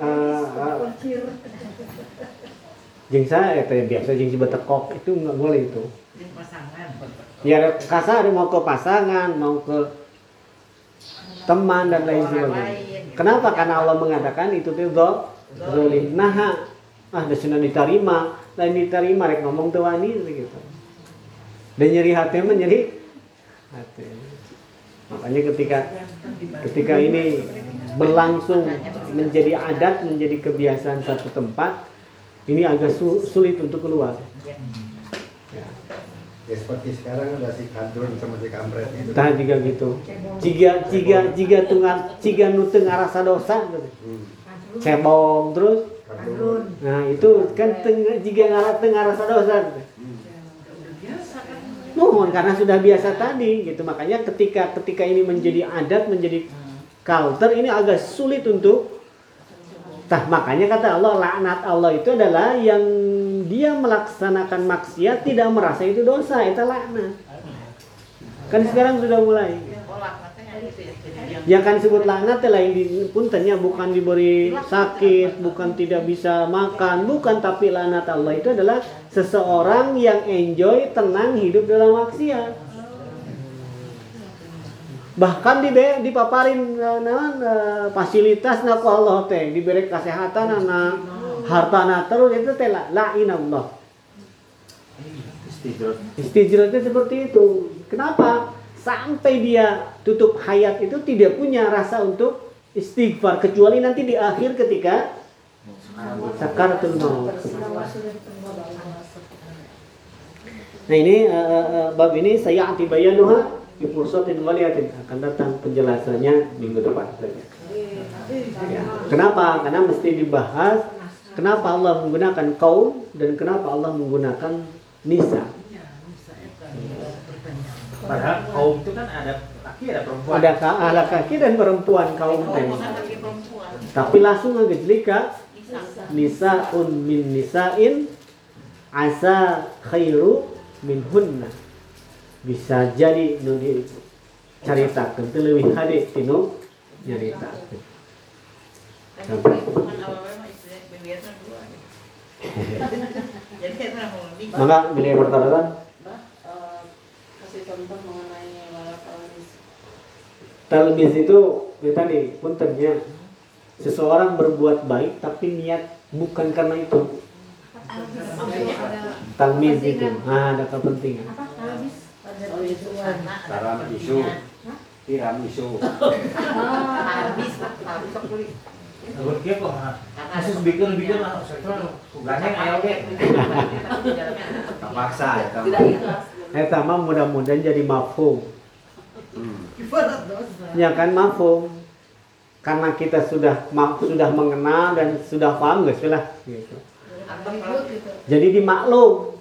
eh, eh, saya eta biasa jeung si betekok itu nggak boleh itu. Ya kasar mau ke pasangan, mau ke teman dan lain sebagainya. Kenapa? Karena Allah mengatakan itu tuh zolim. Nah, ah sudah diterima, lain diterima rek ngomong tuh wani gitu. Dan nyeri hati mah nyeri hati. Makanya ketika ketika ini berlangsung menjadi adat, menjadi kebiasaan satu tempat, ini agak su- sulit untuk keluar. Ya. Ya seperti sekarang ada si kadrun sama si kampret itu. Tah juga gitu. Jika jika jika tungan jika nu teu ngarasa dosa gitu. Hmm. Cebong terus. Kadrun. Nah, itu kan teu jika ngarasa teu ngarasa dosa gitu. Mohon karena sudah biasa tadi gitu. Makanya ketika ketika ini menjadi adat, menjadi culture ini agak sulit untuk Tah makanya kata Allah laknat Allah itu adalah yang dia melaksanakan maksiat tidak merasa itu dosa, itu laknat. Kan sekarang sudah mulai. Yang kan sebut laknat lain di puntennya bukan diberi sakit, bukan tidak bisa makan, bukan tapi laknat Allah itu adalah seseorang yang enjoy, tenang hidup dalam maksiat. Bahkan di dipaparin eh, fasilitas na ku Allah teh, diberi kesehatan na hartana terus itu teh la Allah. Istijrat itu seperti itu. Kenapa? Sampai dia tutup hayat itu tidak punya rasa untuk istighfar kecuali nanti di akhir ketika sakaratul maut. Nah ini eh, eh, bab ini saya antibayanuha di fursatin waliyatin akan datang penjelasannya minggu depan. Ya. Kenapa? Karena mesti dibahas kenapa Allah menggunakan kaum dan kenapa Allah menggunakan nisa. Padahal kaum itu kan ada laki ada perempuan. Ada ka- laki-laki dan perempuan kaum teh. Tapi langsung ngejlika bisa nisaun min nisain asa khairu min hunna. Bisa jadi nu di caritakeun teu leuwih hade tinu nyaritakeun. Tapi hubungan awal-awal kasih contoh mengenai wala tawanis talmis itu ya tadi puntennya seseorang berbuat baik tapi niat bukan karena itu talmis itu ah ada kepentingan oh itu Taram isu. Tiram isu. Habis lah, habis kok kulit. Buat kia kok. ha. Khusus bikin bikin lah. Gandeng ayo ge. Terpaksa ya ikhlas Eta mah mudah-mudahan jadi mafhum. Hmm. Ya kan mafhum. Karena kita sudah ma- sudah mengenal dan sudah paham guys lah gitu. Jadi dimaklum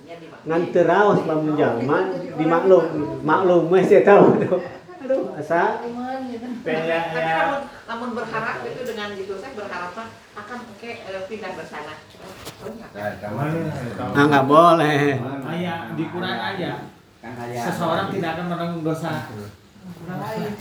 ngan teu raos lamun jalma dimaklum gitu. Maklum mah saya tahu aduh. Aduh, asa ya. Tapi namun, berharap itu dengan gitu saya berharap akan oke eh, pindah ke sana. Oh, enggak. Nah, ah nggak boleh. Ayah di Quran aja. Kan Seseorang tidak akan menanggung dosa.